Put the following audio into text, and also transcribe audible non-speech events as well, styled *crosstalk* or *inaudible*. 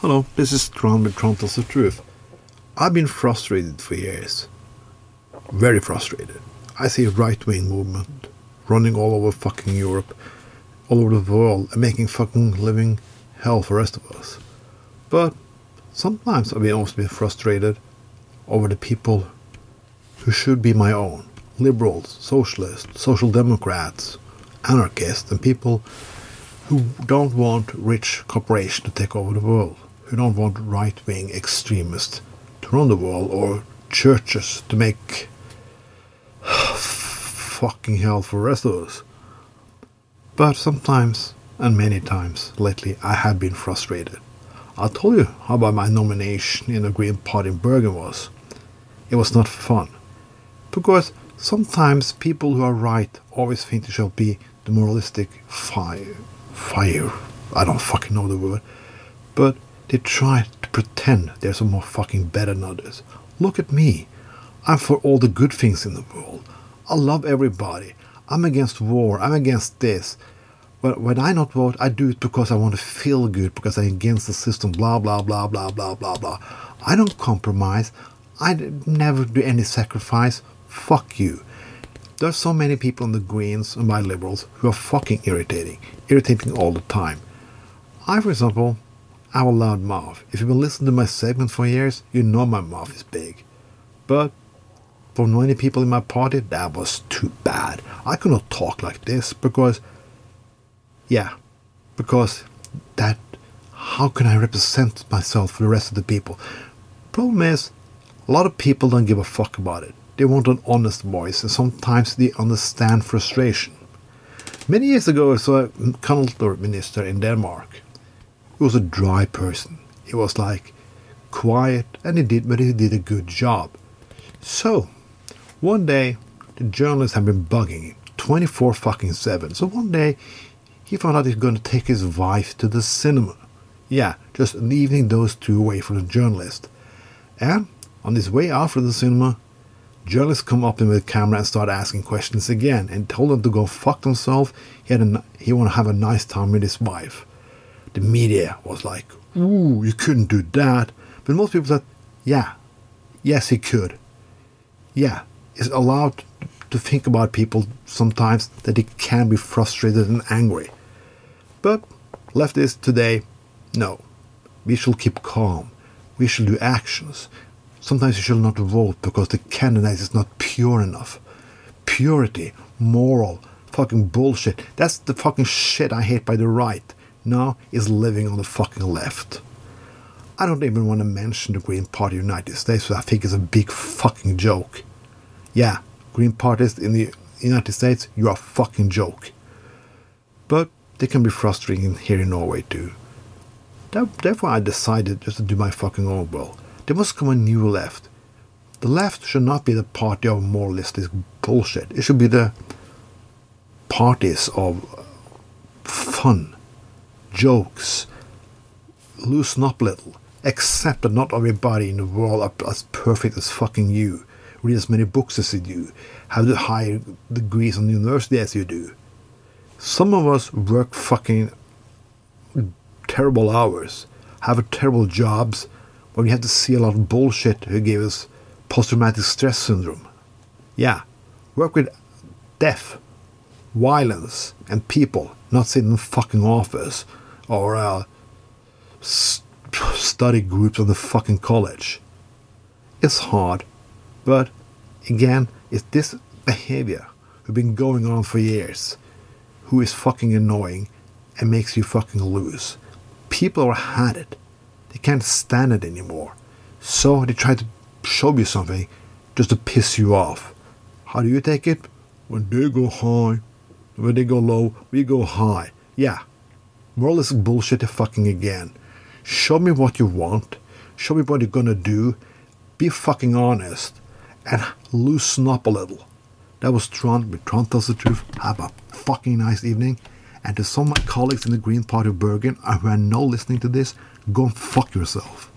Hello, this is Tron with Tron Tells the Truth. I've been frustrated for years. Very frustrated. I see a right wing movement running all over fucking Europe, all over the world, and making fucking living hell for the rest of us. But sometimes I've been also been frustrated over the people who should be my own liberals, socialists, social democrats, anarchists, and people who don't want rich corporations to take over the world, who don't want right wing extremists to run the world, or churches to make *sighs* fucking hell for the rest of us. But sometimes, and many times lately, I have been frustrated. I told you how about my nomination in the Green Party in Bergen was. It was not fun. Because sometimes people who are right always think they shall be the moralistic fire. Fire. I don't fucking know the word. But they try to pretend they're some more fucking better than others. Look at me. I'm for all the good things in the world. I love everybody. I'm against war. I'm against this. But when I not vote, I do it because I want to feel good, because I'm against the system, blah, blah, blah, blah, blah, blah, blah. I don't compromise. I never do any sacrifice. Fuck you. There's so many people in the Greens and my liberals who are fucking irritating. Irritating all the time. I, for example, have a loud mouth. If you've been listening to my segment for years, you know my mouth is big. But for many people in my party, that was too bad. I could not talk like this because, yeah, because that, how can I represent myself for the rest of the people? Problem is, a lot of people don't give a fuck about it. They want an honest voice, and sometimes they understand frustration. Many years ago, I saw a culture minister in Denmark. He was a dry person. He was like quiet, and he did, but he did a good job. So, one day, the journalists have been bugging him 24 fucking 7. So one day, he found out he's going to take his wife to the cinema. Yeah, just leaving those two away from the journalist. And on his way out the cinema, journalists come up to him with a camera and start asking questions again and told him to go fuck himself. He had a, he want to have a nice time with his wife. The media was like, "Ooh, you couldn't do that," but most people said, "Yeah, yes, he could." Yeah, is allowed to think about people sometimes that they can be frustrated and angry. But leftists today, no. We shall keep calm. We shall do actions. Sometimes you shall not vote because the candidate is not pure enough. Purity, moral, fucking bullshit. That's the fucking shit I hate by the right. Now is living on the fucking left. I don't even want to mention the Green Party United States, which I think is a big fucking joke. Yeah, Green Parties in the United States, you are a fucking joke. But they can be frustrating here in Norway too. Therefore, I decided just to do my fucking own will. There must come a new left. The left should not be the party of moralistic bullshit. It should be the parties of fun, jokes, loosen up a little. Accept that not everybody in the world are as perfect as fucking you. Read as many books as you do. Have the higher degrees on the university as you do. Some of us work fucking terrible hours, have terrible jobs, where we have to see a lot of bullshit who gave us post-traumatic stress syndrome. Yeah, work with death, violence, and people, not sit in fucking office or uh, st- study groups of the fucking college. It's hard, but again, it's this behavior who's been going on for years, who is fucking annoying and makes you fucking lose. People are had it. They can't stand it anymore. So they try to show you something just to piss you off. How do you take it? When they go high, when they go low, we go high. Yeah. Moralistic bullshit fucking again. Show me what you want. Show me what you're gonna do. Be fucking honest. And loosen up a little. That was Tron with Tron Tells the Truth. Have a fucking nice evening. And to some of my colleagues in the Green Party of Bergen who are now listening to this, go and fuck yourself.